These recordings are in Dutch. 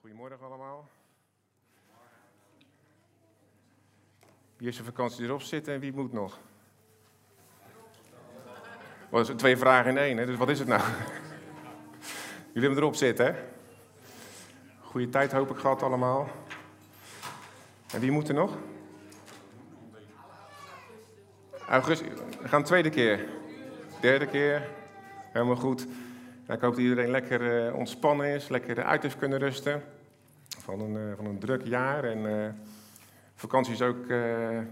Goedemorgen allemaal. Wie heeft zijn vakantie erop zitten en wie moet nog? Oh, dat zijn twee vragen in één, hè? dus wat is het nou? Jullie hebben erop zitten, hè? Goede tijd hoop ik gehad allemaal. En wie moet er nog? Augustus, we gaan de tweede keer. Derde keer. Helemaal goed. Ik hoop dat iedereen lekker uh, ontspannen is, lekker uit heeft kunnen rusten. Van een, uh, van een druk jaar. En uh, vakantie is ook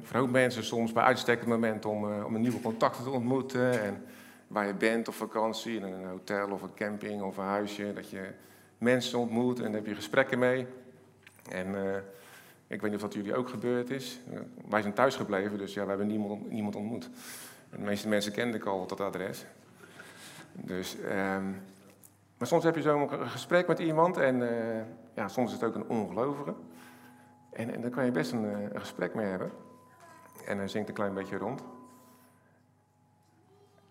voor hoop mensen soms bij uitstek het moment om, om een nieuwe contacten te ontmoeten. En waar je bent op vakantie, in een hotel of een camping of een huisje. Dat je mensen ontmoet en daar heb je gesprekken mee. En ik weet niet of dat jullie ook gebeurd is. wij zijn thuis gebleven, dus ja, we hebben niemand, niemand ontmoet. De meeste mensen kende ik al op dat adres. Dus, um, maar soms heb je zo'n gesprek met iemand en uh, ja, soms is het ook een ongelovige. En, en daar kan je best een, een, gesprek mee hebben. En dan zingt een klein beetje rond.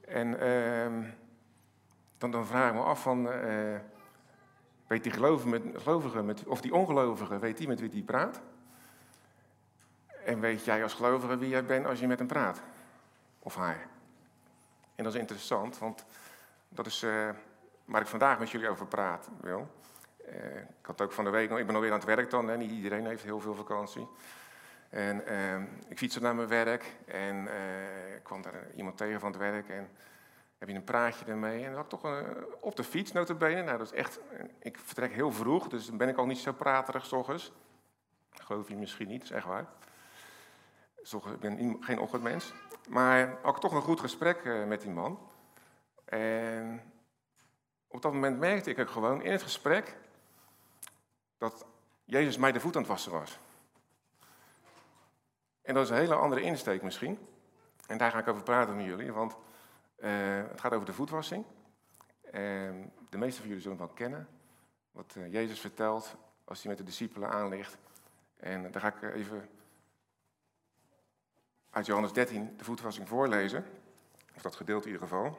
En uh, dan, dan vraag ik me af van, uh, weet die gelovige, met, of die ongelovige, weet die met wie die praat? En weet jij als gelovige wie jij bent als je met hem praat? Of haar? En dat is interessant, want dat is uh, waar ik vandaag met jullie over praat. Wil. Uh, ik had ook van de week ik ben alweer aan het werk dan, hè, niet iedereen heeft heel veel vakantie. En uh, ik fietste naar mijn werk en ik kwam daar iemand tegen van het werk en heb je een praatje ermee. En dan had ik toch een, op de fiets, notabene. Nou, dat is echt, ik vertrek heel vroeg, dus dan ben ik al niet zo praterig s. Geloof je misschien niet, is echt waar. Ik ben geen ochtendmens. Maar had ik toch een goed gesprek met die man. En op dat moment merkte ik ook gewoon in het gesprek dat Jezus mij de voet aan het wassen was. En dat is een hele andere insteek misschien. En daar ga ik over praten met jullie, want uh, het gaat over de voetwassing. En de meeste van jullie zullen het wel kennen, wat uh, Jezus vertelt als hij met de discipelen aanligt. En daar ga ik even uit Johannes 13 de voetwassing voorlezen, of dat gedeelte in ieder geval.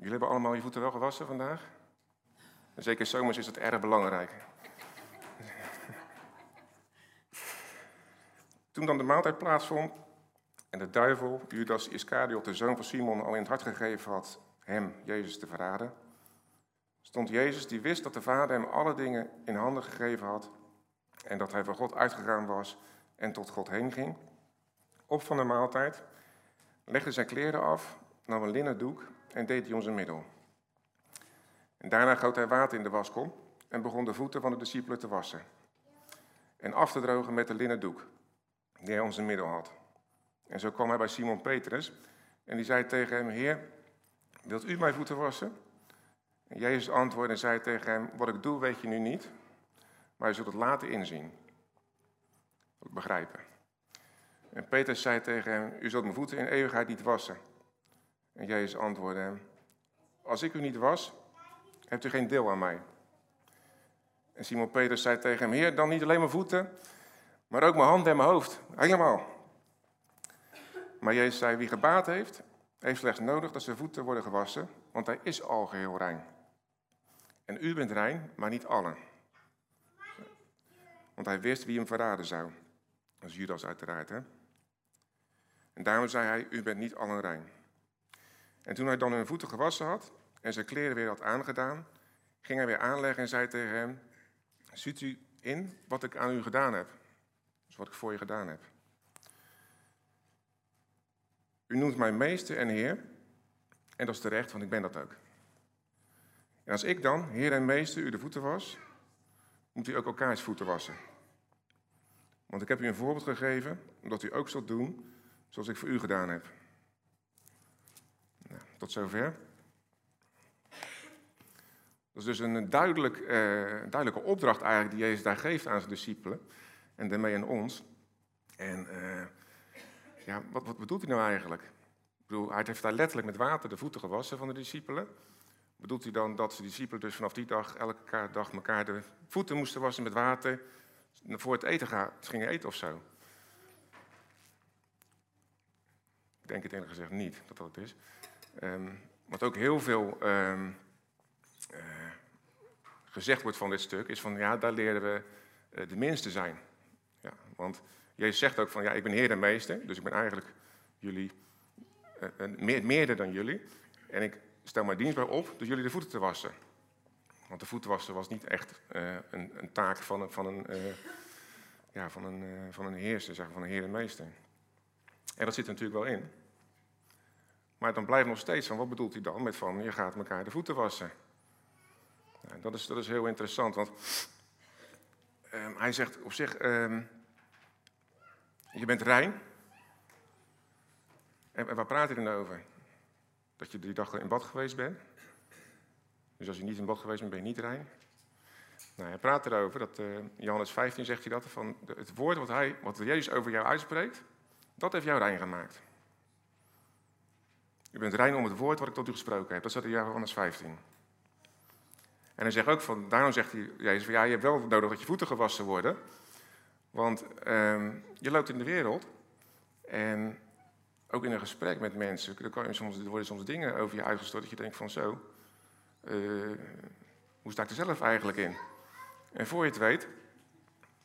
Jullie hebben allemaal je voeten wel gewassen vandaag? En zeker zomers is dat erg belangrijk. Toen dan de maaltijd plaatsvond en de duivel, Judas Iscariot, de zoon van Simon, al in het hart gegeven had hem, Jezus, te verraden, stond Jezus, die wist dat de Vader hem alle dingen in handen gegeven had en dat hij van God uitgegaan was en tot God heen ging, op van de maaltijd, legde zijn kleren af, nam een linnen doek en deed hij ons een middel. En daarna goot hij water in de waskom en begon de voeten van de discipelen te wassen. En af te drogen met de linnen doek die hij ons een middel had. En zo kwam hij bij Simon Petrus en die zei tegen hem, Heer, wilt u mijn voeten wassen? En Jezus antwoordde en zei tegen hem, wat ik doe weet je nu niet, maar je zult het later inzien. Begrijpen. En Petrus zei tegen hem, u zult mijn voeten in eeuwigheid niet wassen. En Jezus antwoordde hem, als ik u niet was, hebt u geen deel aan mij. En Simon Petrus zei tegen hem, Heer, dan niet alleen mijn voeten, maar ook mijn handen en mijn hoofd, helemaal. Maar Jezus zei, wie gebaat heeft, heeft slechts nodig dat zijn voeten worden gewassen, want hij is al geheel rein. En u bent rein, maar niet allen. Want hij wist wie hem verraden zou. Dat is Judas uiteraard, hè? En daarom zei hij, u bent niet allen rein. En toen hij dan hun voeten gewassen had en zijn kleren weer had aangedaan, ging hij weer aanleggen en zei tegen hem: Ziet u in wat ik aan u gedaan heb? Dus wat ik voor je gedaan heb. U noemt mij meester en heer, en dat is terecht, want ik ben dat ook. En als ik dan, heer en meester, u de voeten was, moet u ook elkaars voeten wassen. Want ik heb u een voorbeeld gegeven, omdat u ook zult doen zoals ik voor u gedaan heb. Tot zover. Dat is dus een duidelijk, uh, duidelijke opdracht eigenlijk die Jezus daar geeft aan zijn discipelen. En daarmee aan ons. En uh, ja, wat, wat bedoelt hij nou eigenlijk? Ik bedoel, hij heeft daar letterlijk met water de voeten gewassen van de discipelen. Bedoelt hij dan dat de discipelen dus vanaf die dag elke dag elkaar de voeten moesten wassen met water voor het eten gaan, gingen eten of zo? Ik denk het eerlijk gezegd niet dat dat het is. Um, wat ook heel veel um, uh, gezegd wordt van dit stuk, is van ja, daar leren we eh, de minste zijn. Ja, want Jezus zegt ook van ja, ik ben Heer en Meester, dus ik ben eigenlijk jullie, uh, meer, meerder dan jullie. En ik stel mij dienstbaar op dus jullie de voeten te wassen. Want de voeten wassen was niet echt een, een, taak van een, van een, ja, van een, van een heerser, zeg, van een Heer en Meester. En dat zit er natuurlijk wel in. Maar dan blijft nog steeds van, wat bedoelt hij dan met van, je gaat elkaar de voeten wassen? Nou, dat, is, dat is heel interessant, want um, hij zegt op zich, um, je bent rein. En, en waar praat hij dan over? Dat je die dag in bad geweest bent. Dus als je niet in bad geweest bent, ben je niet rein. Nou, hij praat erover, dat uh, Johannes 15 zegt hij dat, van het woord wat, hij, wat Jezus over jou uitspreekt, dat heeft jou rein gemaakt. Je bent rein om het woord wat ik tot u gesproken heb. Dat staat in Johannes 15. En hij zegt ook van, daarom zegt hij, Jezus, ja, je hebt wel nodig dat je voeten gewassen worden. Want um, je loopt in de wereld en ook in een gesprek met mensen, dan kan je soms, er worden soms dingen over je uitgestort dat je denkt van zo, uh, hoe sta ik er zelf eigenlijk in? En voor je het weet,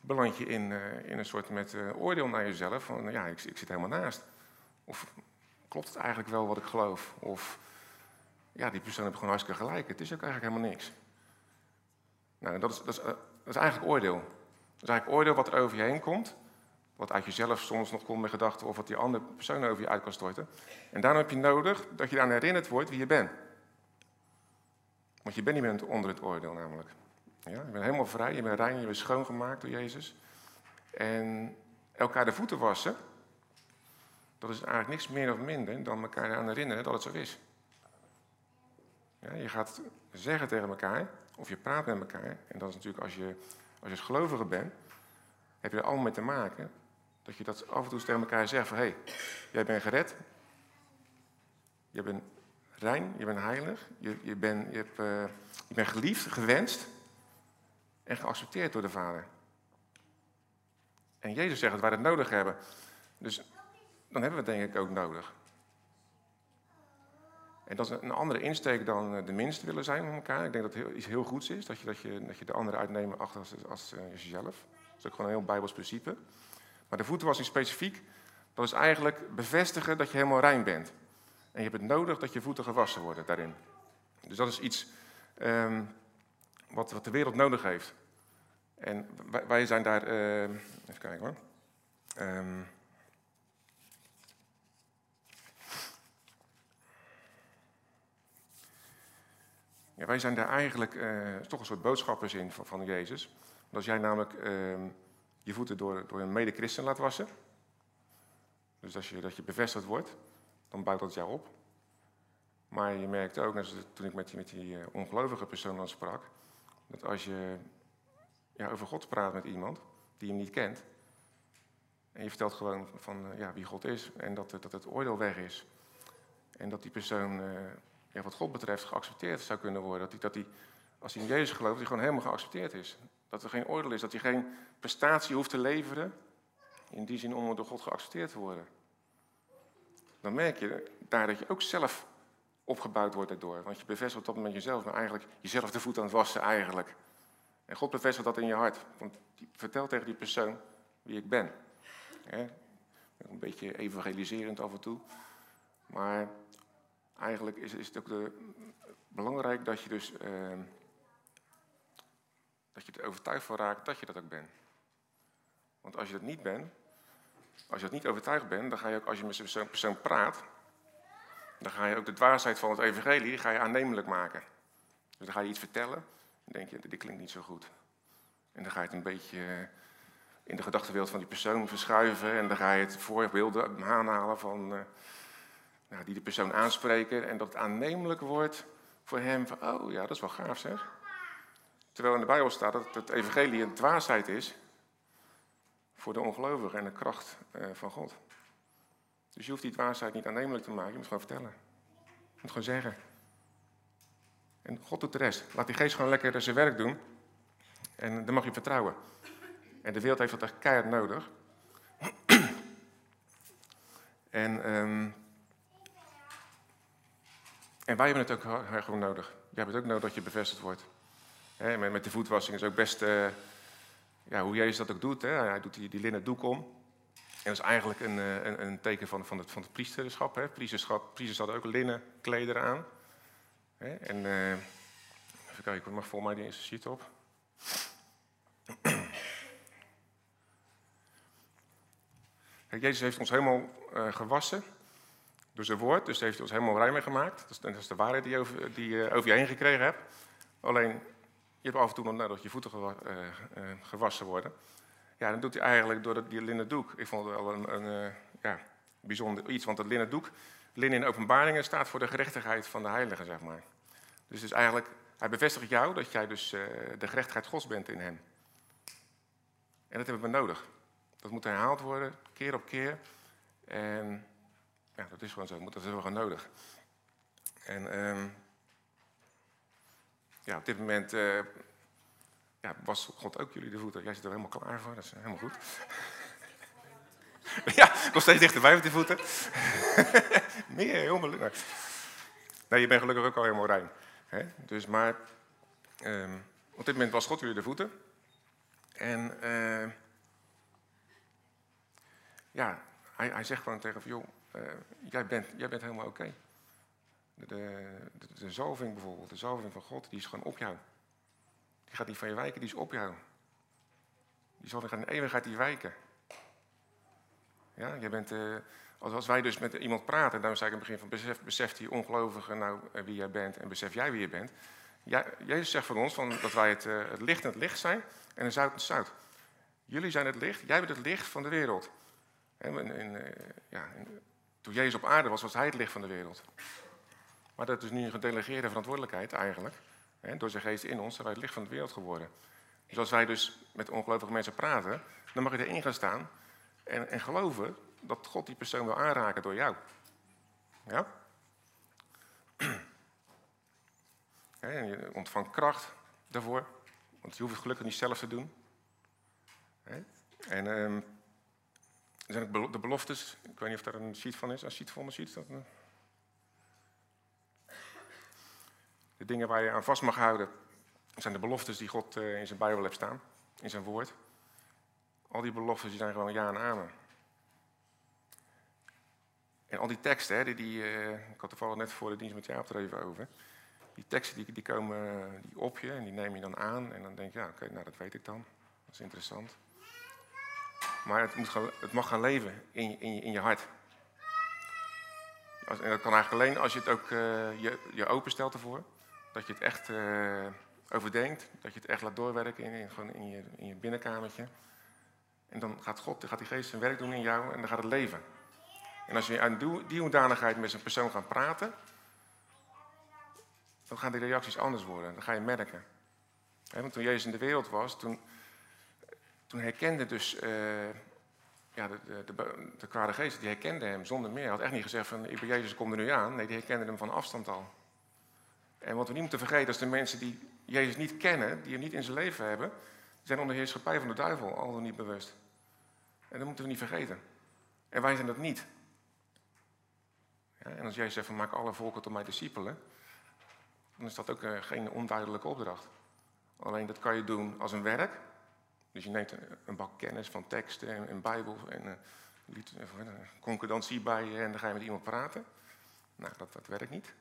beland je in, uh, in een soort met uh, oordeel naar jezelf van, ja, ik, ik zit helemaal naast. Of klopt het eigenlijk wel wat ik geloof? Of ja, die persoon heeft gewoon hartstikke gelijk. Het is ook eigenlijk helemaal niks. Nou, dat is, dat is, dat is eigenlijk oordeel. Dat is eigenlijk oordeel wat er over je heen komt. Wat uit jezelf soms nog komt met gedachten of wat die andere persoon over je uit kan storten. En daarom heb je nodig dat je aan herinnerd wordt wie je bent. Want je bent niet meer onder het oordeel namelijk. Ja, je bent helemaal vrij, je bent rein, je bent schoongemaakt door Jezus. En elkaar de voeten wassen, dat is eigenlijk niks meer of minder dan elkaar aan herinneren dat het zo is. Ja, je gaat zeggen tegen elkaar, of je praat met elkaar, en dat is natuurlijk als je als, je gelovige bent, heb je er allemaal mee te maken, dat je dat af en toe tegen elkaar zegt van, hé, hey, jij bent gered, je bent rein, je bent heilig, je, je, bent, je, hebt, uh, je bent geliefd, gewenst en geaccepteerd door de Vader. En Jezus zegt dat wij het nodig hebben. Dus dan hebben we het denk ik ook nodig. En dat is een andere insteek dan eh, de minste willen zijn van elkaar. Ik denk dat het iets heel goeds is, dat je, dat je, dat je de andere uitnemen achter als, als, uh, jezelf. Dat is ook gewoon een heel bijbels principe. Maar de voetenwassing specifiek, dat is eigenlijk bevestigen dat je helemaal rein bent. En je hebt het nodig dat je voeten gewassen worden daarin. Dus dat is iets um, wat, wat de wereld nodig heeft. En wij, wij zijn daar, uh, even kijken hoor. Um, Ja, wij zijn daar eigenlijk uh, toch een soort boodschappers in van, Jezus. Want als jij namelijk uh, je voeten door, door een mede-christen laat wassen, dus als je, dat je bevestigd wordt, dan bouwt dat jou op. Maar je merkt ook, toen ik met die, met uh, ongelovige persoon dan sprak, dat als je ja, over God praat met iemand die hem niet kent, en je vertelt gewoon van ja, wie God is en dat, dat het oordeel weg is, en dat die persoon ja, wat God betreft geaccepteerd zou kunnen worden. Dat hij, dat hij, als hij in Jezus gelooft, hij gewoon helemaal geaccepteerd is. Dat er geen oordeel is, dat hij geen prestatie hoeft te leveren. In die zin om door God geaccepteerd te worden. Dan merk je daar dat je ook zelf opgebouwd wordt daardoor. Want je bevestigt op dat moment jezelf, maar eigenlijk jezelf de voet aan het wassen eigenlijk. En God bevestigt dat in je hart. Want vertel tegen die persoon wie ik ben. Een beetje evangeliserend af en toe. Maar eigenlijk is, is het ook belangrijk dat je dus uh, dat je er overtuigd van raakt dat je dat ook bent. Want als je dat niet bent, als je dat niet overtuigd bent, dan ga je ook als je met zo'n persoon praat, dan ga je ook de dwaasheid van het evangelie ga je aannemelijk maken. Dus dan ga je iets vertellen, dan denk je, dit klinkt niet zo goed. En dan ga je het een beetje in de gedachtenwereld van die persoon verschuiven en dan ga je het voorbeeld aanhalen van... Uh, nou, die de persoon aanspreken en dat het aannemelijk wordt voor hem van, oh ja, dat is wel gaaf zeg. Terwijl in de Bijbel staat dat het evangelie een dwaasheid is voor de ongelovigen en de kracht uh, van God. Dus je hoeft die dwaasheid niet aannemelijk te maken, je moet gewoon vertellen. Je moet gewoon zeggen. En God doet de rest. Laat die geest gewoon lekker zijn werk doen. En dan mag je vertrouwen. En de wereld heeft dat echt keihard nodig. en um, en wij hebben het ook gewoon nodig. Jij hebt het ook nodig dat je bevestigd wordt. Met, de voetwassing is ook best eh, ja, hoe Jezus dat ook doet. Hij doet die, die linnen doek om. En dat is eigenlijk een, eh, een, een teken van, van, het, van het priesterschap. Hè. Priesterschap. Priesters hadden ook linnen klederen aan. En uh, even kijken, mag volgens mij die eerste op. Jezus heeft ons helemaal gewassen door zijn woord, dus heeft hij ons helemaal rein mee gemaakt. Dat is, dat is de waarheid die je over, die je over je heen gekregen hebt. Alleen, je hebt af en toe nog nodig dat je voeten gewassen worden. Ja, dan doet hij eigenlijk door die linnen doek. Ik vond het wel een, een ja, bijzonder iets, want het linnen doek, linnen in openbaringen, staat voor de gerechtigheid van de heilige, zeg maar. Dus, dus eigenlijk, hij bevestigt jou dat jij dus de gerechtigheid Gods bent in hem. En dat hebben we nodig. Dat moet herhaald worden, keer op keer. En ja, dat is gewoon zo, dat hebben we gewoon nodig. En um, ja, op dit moment uh, ja, was God ook jullie de voeten. Jij zit er helemaal klaar voor, dat is helemaal goed. ja, nog steeds dichterbij met die voeten. Meer, helemaal leuk. Je bent gelukkig ook al helemaal rein. Hè? Dus maar, um, op dit moment was God jullie de voeten. En uh, ja, hij, hij zegt gewoon tegen van, joh, uh, jij, bent, jij bent helemaal oké. De, de, zalving bijvoorbeeld, de zalving van God, die is gewoon op jou. Die gaat niet van je wijken, die is op jou. Die zalving gaat in eeuwigheid die wijken. Ja, jij bent, uh, als, wij dus met iemand praten, dan zei ik in het begin van, besef, die ongelovige nou wie jij bent en besef jij wie je bent. Jezus zegt van ons van, dat wij het, het licht en het licht zijn en het zout en het zout. Jullie zijn het licht, jij bent het licht van de wereld. En, en, ja, en, toen Jezus op aarde was, was hij het licht van de wereld. Maar dat is nu een gedelegeerde verantwoordelijkheid eigenlijk. Hè, door zijn geest in ons zijn wij het licht van de wereld geworden. Dus als wij dus met ongelovige mensen praten, dan mag je erin gaan staan en, en geloven dat God die persoon wil aanraken door jou. Ja? En je ontvangt kracht daarvoor, want je hoeft het gelukkig niet zelf te doen. En um, er zijn de beloftes. Ik weet niet of daar een sheet van is. Een sheet van een sheet. Dat, de dingen waar je aan vast mag houden, zijn de beloftes die God uh, in zijn Bijbel heeft staan. In zijn woord. Al die beloftes die zijn gewoon ja en amen. En al die teksten, hè, die, die uh, ik had toevallig net voor de dienst met jou er even over. Die teksten die, die komen die op je en die neem je dan aan. En dan denk je, ja, oké, nou dat weet ik dan. Dat is interessant. Maar het, moet het mag gaan leven in, in, in je hart. En dat kan eigenlijk alleen als je het ook uh, je, je openstelt ervoor. Dat je het echt uh, overdenkt. Dat je het echt laat doorwerken in, in, gewoon in, je, in je binnenkamertje. En dan gaat God, dan gaat die geest zijn werk doen in jou en dan gaat het leven. En als je aan die hoedanigheid met zo'n persoon gaat praten, dan gaan die reacties anders worden. Dan ga je merken. want toen Jezus in de wereld was, toen, toen herkende dus uh, ja, de, de, de, de kwade geest, die herkende hem zonder meer. Hij had echt niet gezegd van, ik ben Jezus, kom er nu aan. Nee, die herkende hem van afstand al. En wat we niet moeten vergeten, is de mensen die Jezus niet kennen, die hem niet in zijn leven hebben, zijn onder de heerschappij van de duivel, al dan niet bewust. En dat moeten we niet vergeten. En wij zijn dat niet. Ja, en als Jezus zegt van, maak alle volken tot mijn discipelen, dan is dat ook uh, geen onduidelijke opdracht. Alleen dat kan je doen als een werk, dus je neemt een, bak kennis van teksten en Bijbel en een concordantie bij je en dan ga je met iemand praten. Nou, dat, dat werkt niet.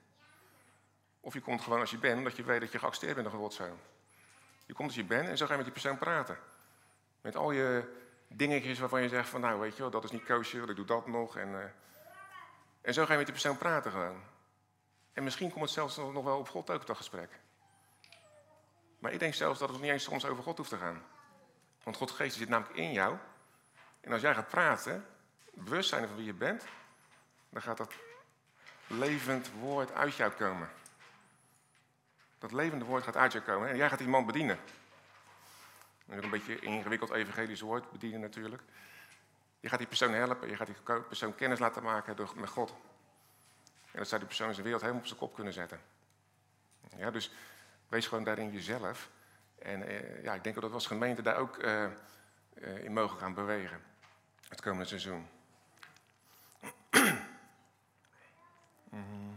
Of je komt gewoon als je bent, omdat je weet dat je geaccepteerd bent door Godzoon. Je komt als je bent en zo ga je met die persoon praten. Met al je dingetjes waarvan je zegt van nou weet je wel, dat is niet kosher, ik doe dat nog. En, uh, en zo ga je met die persoon praten gewoon. En misschien komt het zelfs nog wel op God ook dat gesprek. Maar ik denk zelfs dat het niet eens soms over God hoeft te gaan. Want Gods geest zit namelijk in jou. En als jij gaat praten, bewust zijn van wie je bent, dan gaat dat levend woord uit jou komen. Dat levende woord gaat uit jou komen. En jij gaat die man bedienen. Een beetje ingewikkeld evangelisch woord, bedienen natuurlijk. Je gaat die persoon helpen, je gaat die persoon kennis laten maken door, met God. En dat zou die persoon zijn wereld helemaal op zijn kop kunnen zetten. Ja, dus wees gewoon daarin jezelf. En eh, ja, ik denk dat we als gemeente daar ook eh, eh, in mogen gaan bewegen het komende seizoen. Mhm.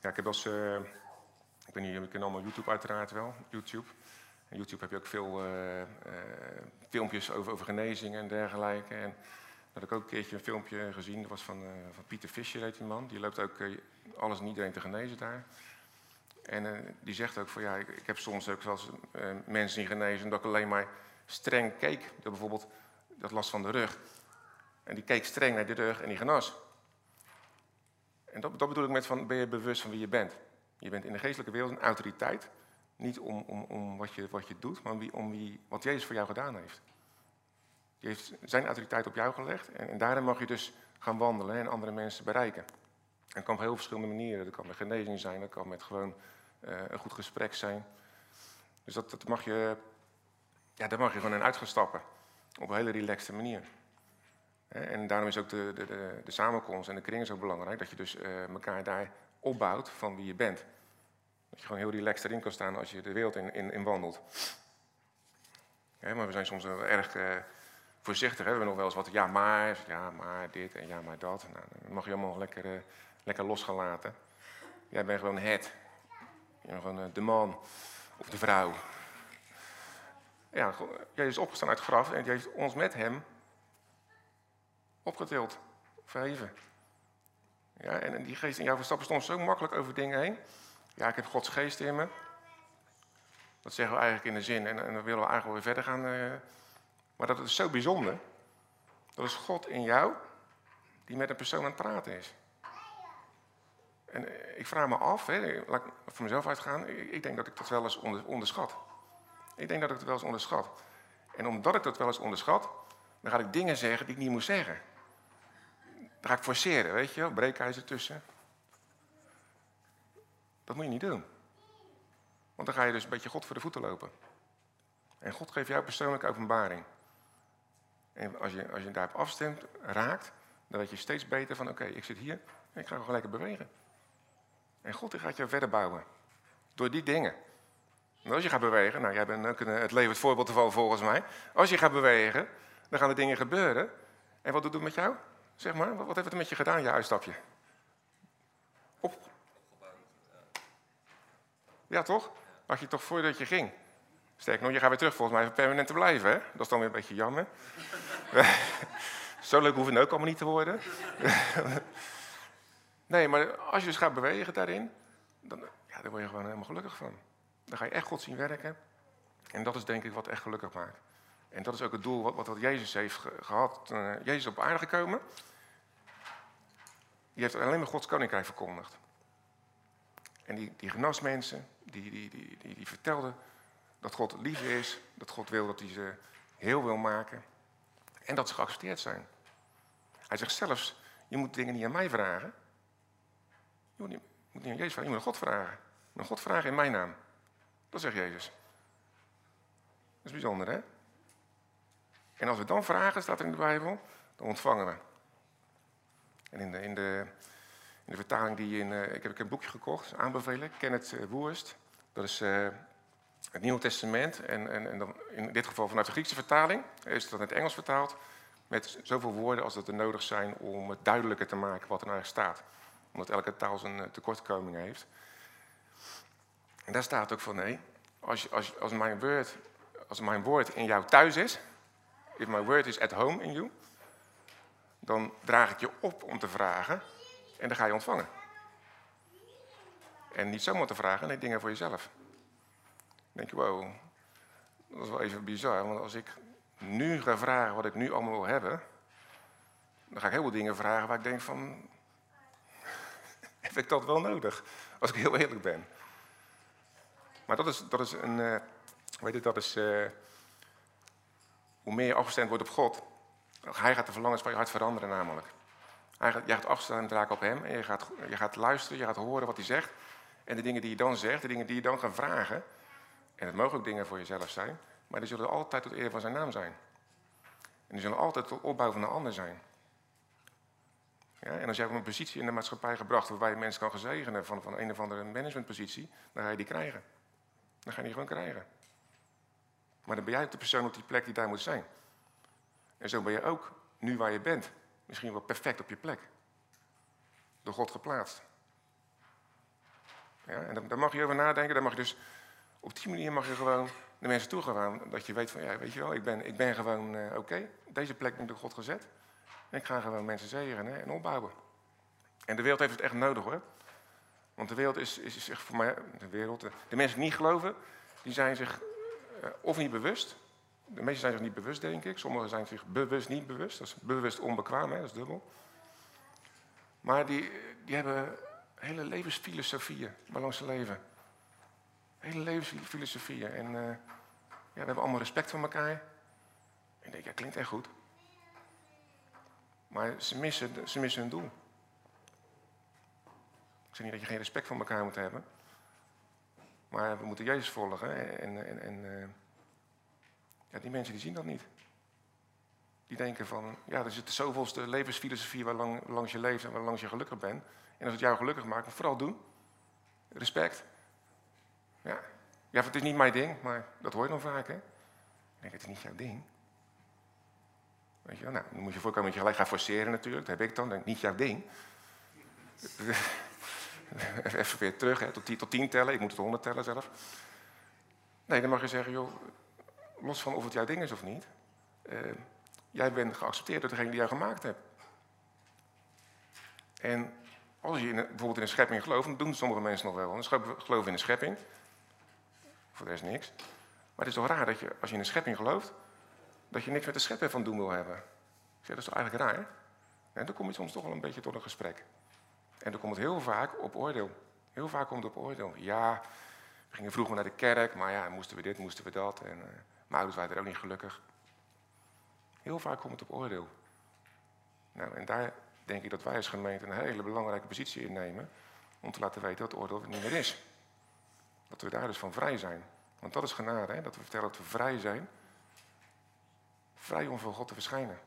Ja, ik heb als. Ik weet niet, jullie kennen allemaal YouTube uiteraard wel. YouTube. En YouTube heb je ook veel filmpjes over, over genezingen en dergelijke. En heb ik ook een keertje een filmpje gezien, dat was van, van Pieter Fischer, heet die man. Die loopt ook alles en iedereen te genezen daar. En die zegt ook van ja, ik, ik heb soms ook zelfs mensen die genezen dat ik alleen maar streng keek. Dat bijvoorbeeld dat last van de rug. En die keek streng naar de rug en die genas. En dat, dat bedoel ik met van, ben je bewust van wie je bent. Je bent in de geestelijke wereld een autoriteit. Niet om, om, om wat, je, wat je doet, maar wie, om wie, wat Jezus voor jou gedaan heeft. Die heeft zijn autoriteit op jou gelegd. En, en daarin mag je dus gaan wandelen en andere mensen bereiken. En dat kan op heel verschillende manieren. Dat kan met genezing zijn, dat kan met gewoon uh, een goed gesprek zijn. Dus dat, dat mag je, ja, daar mag je gewoon in uitgestappen. Op een hele relaxte manier. En daarom is ook de, de, de, de samenkomst en de kring zo belangrijk. Dat je dus uh, elkaar daar opbouwt van wie je bent. Dat je gewoon heel relaxed erin kan staan als je de wereld in, in, wandelt. maar we zijn soms wel erg uh, voorzichtig. Hè? We hebben nog wel eens wat ja maar, ja maar dit en ja maar dat. Nou, dan mag je allemaal lekker, uh, lekker losgelaten. Jij bent gewoon het. Je bent gewoon de man of de vrouw. Ja, jij is opgestaan uit het graf en die heeft ons met hem opgetild, verheven. Ja, en die geest in jou verstappen stond zo makkelijk over dingen heen. Ja, ik heb Gods geest in me. Dat zeggen we eigenlijk in de zin en, en dan willen we eigenlijk weer verder gaan. Uh, maar dat is zo bijzonder. Dat is God in jou die met een persoon aan het praten is. En eh, ik vraag me af, hè, laat ik voor mezelf uitgaan, ik denk dat ik dat wel eens onderschat. Ik denk dat ik het wel eens onderschat. En omdat ik dat wel eens onderschat, dan ga ik dingen zeggen die ik niet moet zeggen. Dan ga ik forceren, weet je wel, breekijzer tussen. Dat moet je niet doen. Want dan ga je dus een beetje God voor de voeten lopen. En God geeft jou persoonlijke openbaring. En als je, als je daarop afstemt, raakt, dan weet je steeds beter van oké, ik zit hier en ik ga gewoon lekker bewegen. En God gaat je verder bouwen. Door die dingen. En als je gaat bewegen, nou jij bent ook het levend voorbeeld te volgens mij. Als je gaat bewegen, dan gaan er dingen gebeuren. En wat doet het met jou? Zeg maar, wat heeft het met je gedaan, je uitstapje? Op. Ja, toch? Had je toch voordat je ging? Sterk nog, je gaat weer terug volgens mij permanent te blijven. Hè? Dat is dan weer een beetje jammer. Zo leuk hoeft het ook allemaal niet te worden. nee, maar als je dus gaat bewegen daarin, dan, ja, dan word je gewoon helemaal gelukkig van. Dan ga je echt God zien werken. En dat is denk ik wat echt gelukkig maakt. En dat is ook het doel wat, wat Jezus heeft gehad. Uh, Jezus op aarde gekomen. Die heeft alleen maar Gods koninkrijk verkondigd. En die, die genas mensen, die, die, die, die, die vertelden dat God lief is, dat God wil dat hij ze heel wil maken en dat ze geaccepteerd zijn. Hij zegt zelfs, je moet dingen niet aan mij vragen. Je moet niet, aan Jezus vragen, je moet aan God vragen. Maar God vragen in mijn naam. Dat zegt Jezus. Dat is bijzonder, hè? En als we dan vragen, staat er in de Bijbel, dan ontvangen we. En in de, in de, in de vertaling die in. Uh, ik heb een boekje gekocht, aanbevelen, Kenneth uh, Woerst. Dat is uh, het Nieuwe Testament. En, en, en dan in dit geval vanuit de Griekse vertaling. Is het dan in het Engels vertaald. Met zoveel woorden als dat er nodig zijn om het duidelijker te maken wat er nou staat. Omdat elke taal zijn tekortkomingen heeft. En daar staat ook van nee, als, als, als, mijn woord, als mijn woord in jou thuis is, if my word is at home in you, dan draag ik je op om te vragen en dan ga je ontvangen. En niet zomaar te vragen, nee, dingen voor jezelf. Denk je, wow, dat is wel even bizar, want als ik nu ga vragen wat ik nu allemaal wil hebben, dan ga ik heel veel dingen vragen waar ik denk van, heb ik dat wel nodig? Als ik heel eerlijk ben. Maar dat is, dat is een, uh, weet je, dat is, uh, hoe meer je afgestemd wordt op God, hij gaat de verlangens van je hart veranderen namelijk. Hij gaat, afstemd raken op hem en je gaat, je gaat luisteren, je gaat horen wat hij zegt. En de dingen die je dan zegt, de dingen die je dan gaat vragen, en het mogen ook dingen voor jezelf zijn, maar die zullen altijd tot eer van zijn naam zijn. En die zullen altijd tot opbouw van een ander zijn. Ja, en als jij op een positie in de maatschappij gebracht waarbij je mensen kan gezegenen van, van een of andere managementpositie, dan ga je die krijgen. Dan ga je die gewoon krijgen. Maar dan ben jij de persoon op die plek die daar moet zijn. En zo ben je ook, nu waar je bent, misschien wel perfect op je plek. Door God geplaatst. Ja? En daar mag je over nadenken. Daar mag je dus, op die manier mag je gewoon de mensen toegaan. Dat je weet van, ja, weet je wel, ik ben, ik ben gewoon uh, oké. Deze plek ik door God gezet. En ik ga gewoon mensen zegenen en opbouwen. En de wereld heeft het echt nodig hoor. Want de wereld is, is, is echt voor mij, de wereld, de mensen die niet geloven, die zijn zich uh, of niet bewust. De meesten zijn zich niet bewust, denk ik. Sommigen zijn zich bewust niet bewust. Dat is bewust onbekwaam, hè? dat is dubbel. Maar die, die hebben hele levensfilosofieën ze leven. Hele levensfilosofieën. En uh, ja, we hebben allemaal respect voor elkaar. En ik denk, ja, klinkt echt goed. Maar ze missen, ze missen hun doel. Ik zeg niet dat je geen respect voor elkaar moet hebben. Maar we moeten Jezus volgen. En, en, en uh, ja, die mensen die zien dat niet. Die denken van, ja, er zit de zoveelste levensfilosofie waar lang, langs je leeft en waar langs je gelukkig bent. En als het jou gelukkig maakt, vooral doen. Respect. Ja. ja, het is niet mijn ding, maar dat hoor je dan vaak, hè. Het is niet jouw ding. Weet je wel, nou, dan moet je voorkomen dat je gelijk gaat forceren natuurlijk. Dat heb ik dan, denk niet jouw ding. Even weer terug, hè, tot, tien, tot tien tellen. Ik moet het honderd tellen zelf. Nee, dan mag je zeggen, joh, los van of het jouw ding is of niet. Uh, jij bent geaccepteerd door degene die jou gemaakt hebt. En als je in, bijvoorbeeld in een schepping gelooft, dan doen sommige mensen nog wel. Dan geloven in een schepping. Voor de rest niks. Maar het is toch raar dat je, als je in een schepping gelooft, dat je niks met de schepper van doen wil hebben. Dat is toch eigenlijk raar? En dan kom je soms toch wel een beetje tot een gesprek. En dan komt het heel vaak op oordeel. Heel vaak komt het op oordeel. Ja, we gingen vroeger naar de kerk, maar ja, moesten we dit, moesten we dat. En uh, mijn ouders waren er ook niet gelukkig. Heel vaak komt het op oordeel. Nou, en daar denk ik dat wij als gemeente een hele belangrijke positie innemen. Om te laten weten dat oordeel er niet meer is. Dat we daar dus van vrij zijn. Want dat is genade, hè? dat we vertellen dat we vrij zijn. Vrij om voor God te verschijnen.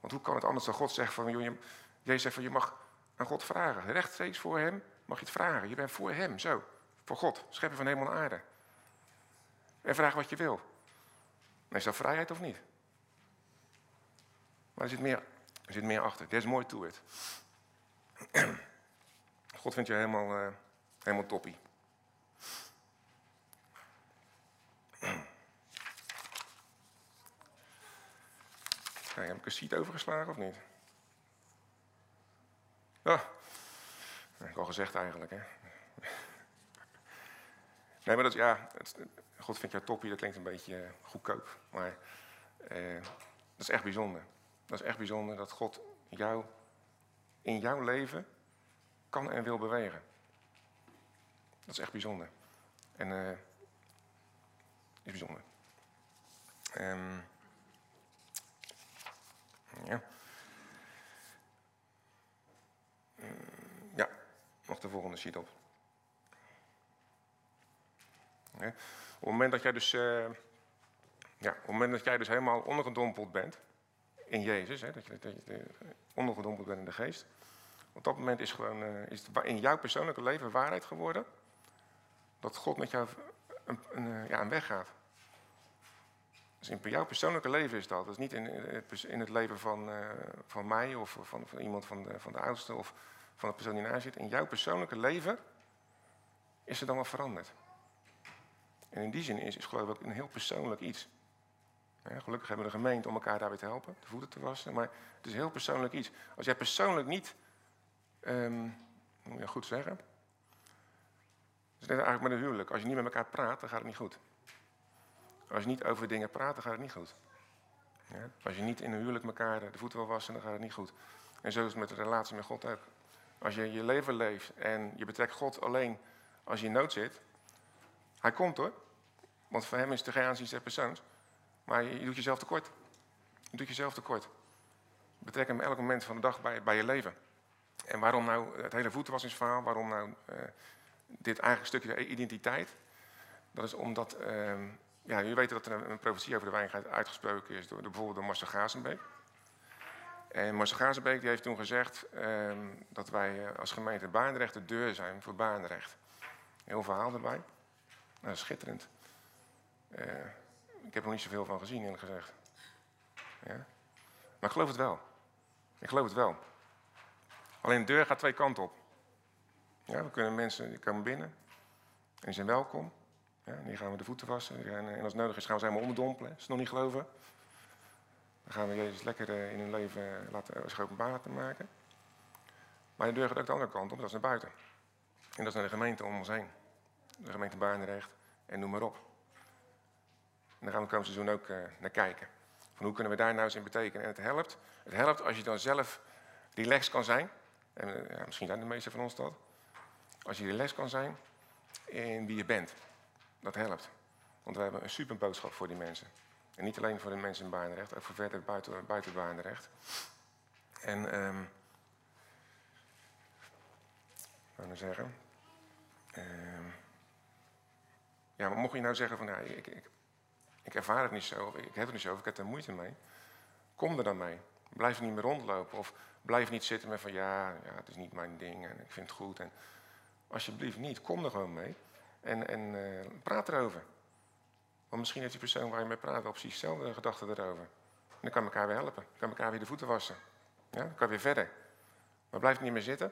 Want hoe kan het anders dan God zegt van, joh, Jezus zegt van, je mag aan God vragen. Rechtstreeks voor hem mag je het vragen. Je bent voor hem, zo. Voor God, schepper van hemel en aarde. En vraag wat je wil. is dat vrijheid of niet? Maar er zit meer, er zit meer achter. There's more to it. God vindt je helemaal, uh, helemaal toppie. Heb ik een seat overgeslagen of niet? Ja, dat heb al gezegd eigenlijk. Hè? Nee, maar dat, ja, het, God vindt jou toppie, dat klinkt een beetje goedkoop. Maar eh, dat is echt bijzonder. Dat is echt bijzonder dat God jou in jouw leven kan en wil bewegen. Dat is echt bijzonder. En uh, is bijzonder. Um, ja. Ja, nog de volgende sheet op. Ja. Op het moment dat jij dus, uh, ja, op het moment dat jij dus helemaal ondergedompeld bent, in Jezus, hè, dat je, dat ondergedompeld bent in de geest. Op dat moment is, gewoon, uh, is in jouw persoonlijke leven waarheid geworden dat God met jou een, een, uh, ja, een weg gaat. Dus in jouw persoonlijke leven is dat. Dat is niet in, in het leven van, uh, van mij of van, van iemand van de, van de oudste of van de persoon die naast zit. In jouw persoonlijke leven is er dan wat veranderd. En in die zin is, is geloof ik een heel persoonlijk iets. Ja, gelukkig hebben we de gemeente om elkaar daarbij te helpen, de voeten te wassen. Maar het is heel persoonlijk iets. Als jij persoonlijk niet, um, moet je goed zeggen. Het is net eigenlijk met een huwelijk. Als je niet met elkaar praat, dan gaat het niet goed. Als je niet over dingen praat, dan gaat het niet goed. Als je niet in een huwelijk elkaar de voeten wil wassen, dan gaat het niet goed. En zo is het met de relatie met God ook. Als je je leven leeft en je betrekt God alleen als je in nood zit. Hij komt hoor. Want voor hem is er geen aanzien der persoons. Maar je, doet jezelf tekort. Je doet jezelf tekort. Betrek hem elk moment van de dag bij, bij je leven. En waarom nou het hele voetwassingsverhaal? Waarom nou uh, dit eigen stukje identiteit? Dat is omdat, uh, ja, jullie weten dat er een, een over de wijngaard uitgesproken is door, bijvoorbeeld door Marcel Gazenbeek. En Marcel Gazenbeek die heeft toen gezegd uh, dat wij eh, als gemeente Baanrecht de deur zijn voor Baanrecht. Heel verhaal erbij. Nou, schitterend. Uh, ik heb er niet zoveel van gezien, eerlijk gezegd. Ja? Maar ik geloof het wel. Ik geloof het wel. Alleen de deur gaat twee kanten op. Ja, we kunnen mensen die komen binnen en die zijn welkom. Ja, die gaan we de voeten wassen. En, en als nodig is gaan we ze helemaal onderdompelen. Ze nog niet geloven. Dan gaan we Jezus lekker eh, in hun leven laten, zich openbaar laten maken. Maar de deur gaat ook de andere kant op, dat is naar buiten. En dat is naar de gemeente om ons heen. De gemeente Barendrecht en noem maar op. En daar gaan we het komende seizoen ook naar kijken. Van hoe kunnen we daar nou eens in betekenen? En het helpt. Het helpt als je dan zelf relaxed kan zijn. En ja, misschien zijn de meeste van ons dat. Als je relaxed kan zijn in wie je bent. Dat helpt. Want we hebben een super boodschap voor die mensen. En niet alleen voor de mensen in Baanrecht, ook voor verder buiten, buiten. En, um, wat nou zeggen? Um, ja, maar mocht je nou zeggen van, ja, ik, ik, ik ervaar het niet zo, ik heb het niet zo, of ik heb er moeite mee. Kom er dan mee. Blijf niet meer rondlopen. Of blijf niet zitten met van, ja, ja het is niet mijn ding en ik vind het goed. En, alsjeblieft niet, kom er gewoon mee. En, en uh, praat erover. Want misschien heeft die persoon waar je mee praat wel precies dezelfde gedachten erover. En dan kan elkaar weer helpen. Dan kan elkaar weer de voeten wassen. Ja, dan kan weer verder. Maar blijf niet meer zitten.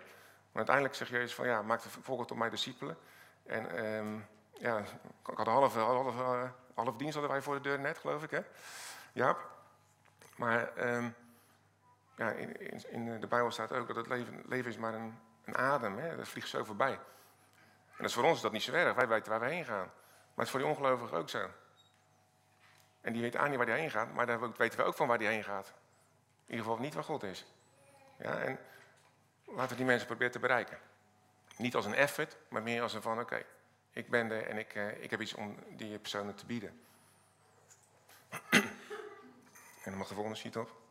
Want uiteindelijk zegt Jezus van ja, maak de volgende tot mij discipelen. En um, ja, ik had een half, half, half, half dienst hadden wij voor de deur net, geloof ik, hè? Ja. Maar um, ja, in, in, in, de Bijbel staat ook dat het leven, leven is maar een, een adem. Hè? Dat vliegt zo voorbij. En dat is voor ons dat niet zo erg. Wij weten waar we heen gaan. Maar het is voor die ongelovigen ook zo. En die weet aan niet waar hij heen gaat, maar daar weten we ook van waar hij heen gaat. In ieder geval niet waar God is. Ja, en laten we die mensen proberen te bereiken. Niet als een effort, maar meer als een van, oké, ik ben er en ik, uh, ik heb iets om die personen te bieden. en dan mag de volgende sheet op.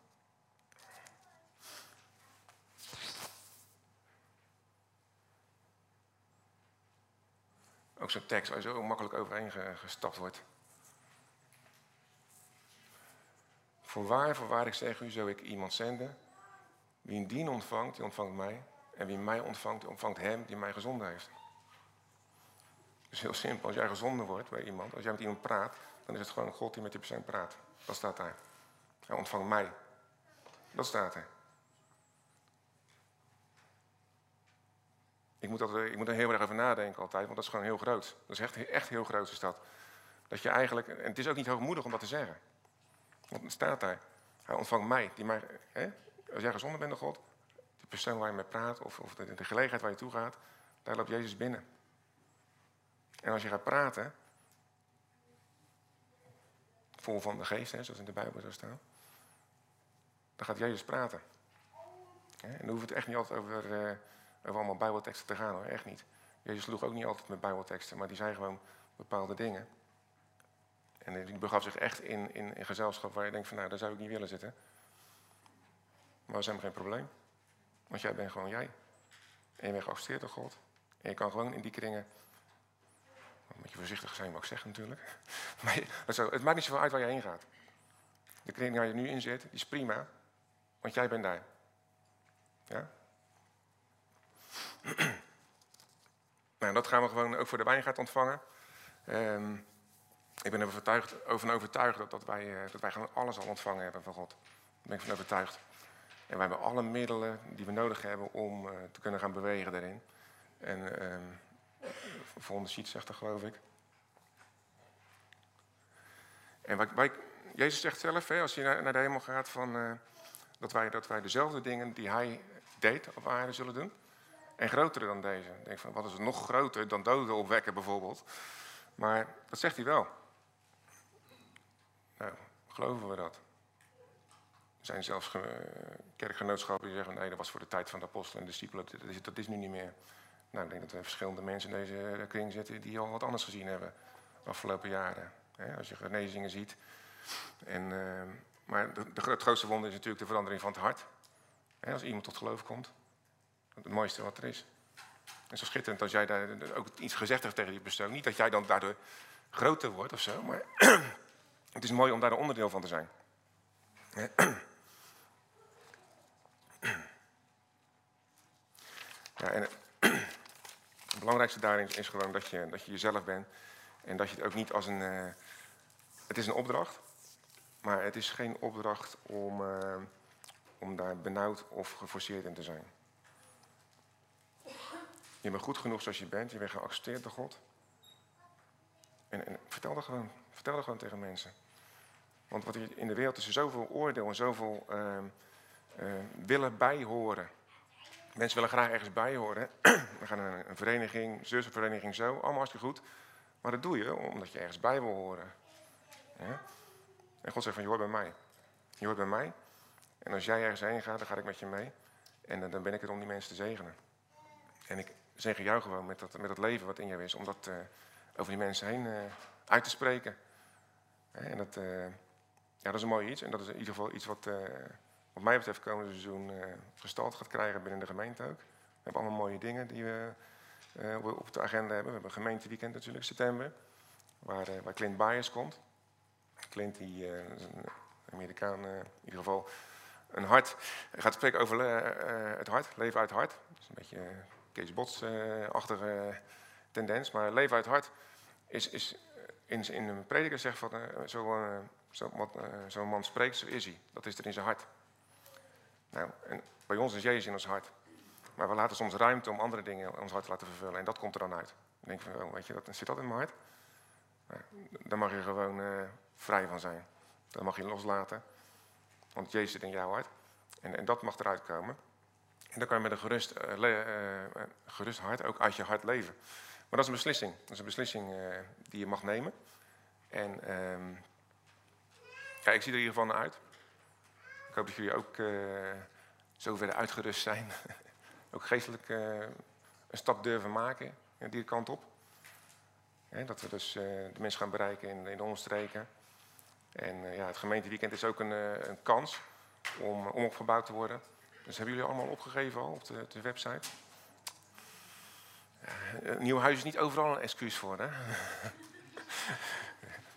Ook zo'n tekst waar zo makkelijk overheen gestapt wordt. Voorwaar, voorwaar, ik zeg u, zo ik iemand zenden. Wie een dien ontvangt, die ontvangt mij. En wie mij ontvangt, die ontvangt hem die mij gezonden heeft. Dus heel simpel, als jij gezonden wordt bij iemand, als jij met iemand praat, dan is het gewoon God die met die persoon praat. Dat staat daar. Hij ontvangt mij. Dat staat er. Ik moet, dat, ik moet er heel erg over nadenken altijd, want dat is gewoon heel groot. Dat is echt, echt heel groot is dat. Dat je eigenlijk, en het is ook niet hoogmoedig om dat te zeggen. Want het staat daar. Hij ontvangt mij. Die mij hè? Als jij gezonder bent God, die persoon waar je mee praat, of, of de, de, gelegenheid waar je toe gaat, daar loopt Jezus binnen. En als je gaat praten, vol van de geest, hè, zoals in de Bijbel zou staan, dan gaat Jezus praten. En dan hoeft het echt niet altijd over, uh, over allemaal Bijbelteksten te gaan hoor, echt niet. Jezus sloeg ook niet altijd met Bijbelteksten, maar die zei gewoon bepaalde dingen. En die begaf zich echt in, in, in gezelschap waar je denkt van nou, daar zou ik niet willen zitten. Maar dat is helemaal geen probleem. Want jij bent gewoon jij. En je bent geaccepteerd door God. En je kan gewoon in die kringen. Moet je voorzichtig zijn wat ik zeg natuurlijk. Maar het maakt niet zoveel uit waar je heen gaat. De kring waar je nu in zit, die is prima. Want jij bent daar. Ja? nou, dat gaan we gewoon ook voor de wijngaard ontvangen. Um, ik ben ervan overtuigd dat, dat, wij, eh, dat wij gewoon alles al ontvangen hebben van God. Daar ben ik van overtuigd. En wij hebben alle middelen die we nodig hebben om uh, te kunnen gaan bewegen daarin. En uh, volgende sheet zegt dat geloof ik. En wij, Jezus zegt zelf, hè, als je naar, naar, de hemel gaat, van, uh, dat, wij, dat wij dezelfde dingen die hij deed op aarde zullen doen. En grotere dan deze. Ik denk van, wat is het nog groter dan doden opwekken bijvoorbeeld. Maar dat zegt hij wel. Nou, geloven we dat? Er zijn zelfs kerkgenootschappen die zeggen: nee, dat was voor de tijd van de apostelen en discipelen, dat is, dat is nu niet meer. Nou, ik denk dat er verschillende mensen in deze kring zitten die al wat anders gezien hebben de afgelopen jaren. als je genezingen ziet. En, uh, maar de, de, het grootste wonder is natuurlijk de verandering van het hart. als iemand tot geloof komt. Het mooiste wat er is. En zo schitterend als jij daar ook iets gezegd hebt tegen die persoon. Niet dat jij dan daardoor groter wordt of zo, maar het is mooi om daar een onderdeel van te zijn. Ja, en het belangrijkste daarin is gewoon dat je, dat je jezelf bent. En dat je het ook niet als een. Uh, het is een opdracht, maar het is geen opdracht om, uh, om daar benauwd of geforceerd in te zijn. Je bent goed genoeg zoals je bent. Je bent geaccepteerd door God. En, en vertel, dat gewoon, vertel dat gewoon tegen mensen. Want wat in de wereld is er zoveel oordeel en zoveel uh, uh, willen bijhoren. Mensen willen graag ergens bijhoren. We gaan naar een vereniging, zussenvereniging zo, allemaal hartstikke goed. Maar dat doe je omdat je ergens bij wil horen. En God zegt van, je hoort bij mij. Je hoort bij mij. En als jij ergens heen gaat, dan ga ik met je mee. En dan ben ik er om die mensen te zegenen. En ik zegen jou gewoon met dat, met dat leven wat in jou is, om dat uh, over die mensen heen uh, uit te spreken. En dat, uh, ja, dat is een mooi iets. En dat is in ieder geval iets wat, wat mij betreft, komende seizoen gestalte gaat krijgen binnen de gemeente ook. We hebben allemaal mooie dingen die we op de agenda hebben. We hebben een gemeenteweekend natuurlijk, september, waar, waar Clint Byers komt. Clint, die is een Amerikaan in ieder geval een hart. Gaat spreken over het hart, leven uit hart. Dat is een beetje Kees Bots-achtige tendens. Maar leven uit hart is, is in, in een prediker zegt van zo'n zo, zo man spreekt, zo is hij. Dat is er in zijn hart. Nou, en bij ons is Jezus in ons hart. Maar we laten soms ruimte om andere dingen in ons hart te laten vervullen. En dat komt er dan uit. Ik denk van, oh, weet je, dat, zit dat in mijn hart? Nou, daar mag je gewoon vrij van zijn. Dat mag je loslaten. Want Jezus zit in jouw hart. En, en dat mag eruit komen. En dan kan je met een gerust, uh, uh, gerust hart ook uit je hart leven. Maar dat is een beslissing. Dat is een beslissing die je mag nemen. En um, ja, ik zie er in ieder geval uit. Ik hoop dat jullie ook zo verder uitgerust zijn. ook geestelijk een stap durven maken die kant op. dat we dus de mensen gaan bereiken in, in de omstreken. En ja, het gemeenteweekend is ook een, een kans om, om opgebouwd te worden. Dus hebben jullie allemaal opgegeven al op de, de website? Uh, een nieuw huis is niet overal een excuus voor, hè?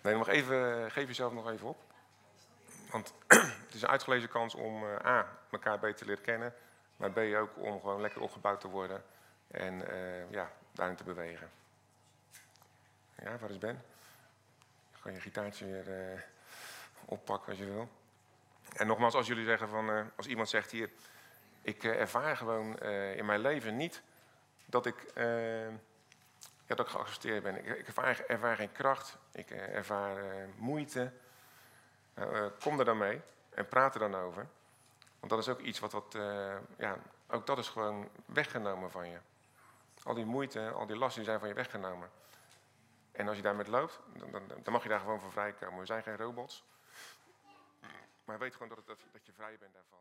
nee, nog even, geef jezelf nog even op. Want het is een uitgelezen kans om A, elkaar beter te leren kennen. Maar B, ook om gewoon lekker opgebouwd te worden. En ja, daarin te bewegen. Ja, waar is Ben? Ga je gitaartje weer oppakken als je wil. En nogmaals, als jullie zeggen van, als iemand zegt hier, ik uh, ervaar gewoon uh, in mijn leven niet dat ik, ja, dat ik geaccepteerd ben. Ik, ervaar, geen kracht, ik ervaar moeite. kom er dan mee en praat er dan over. Want dat is ook iets wat, wat ja, ook dat is gewoon weggenomen van je. Al die moeite, al die lasten zijn van je weggenomen. En als je daarmee loopt, dan, dan, mag je daar gewoon van vrijkomen. We zijn geen robots. Maar weet gewoon dat, het, dat je vrij bent daarvan.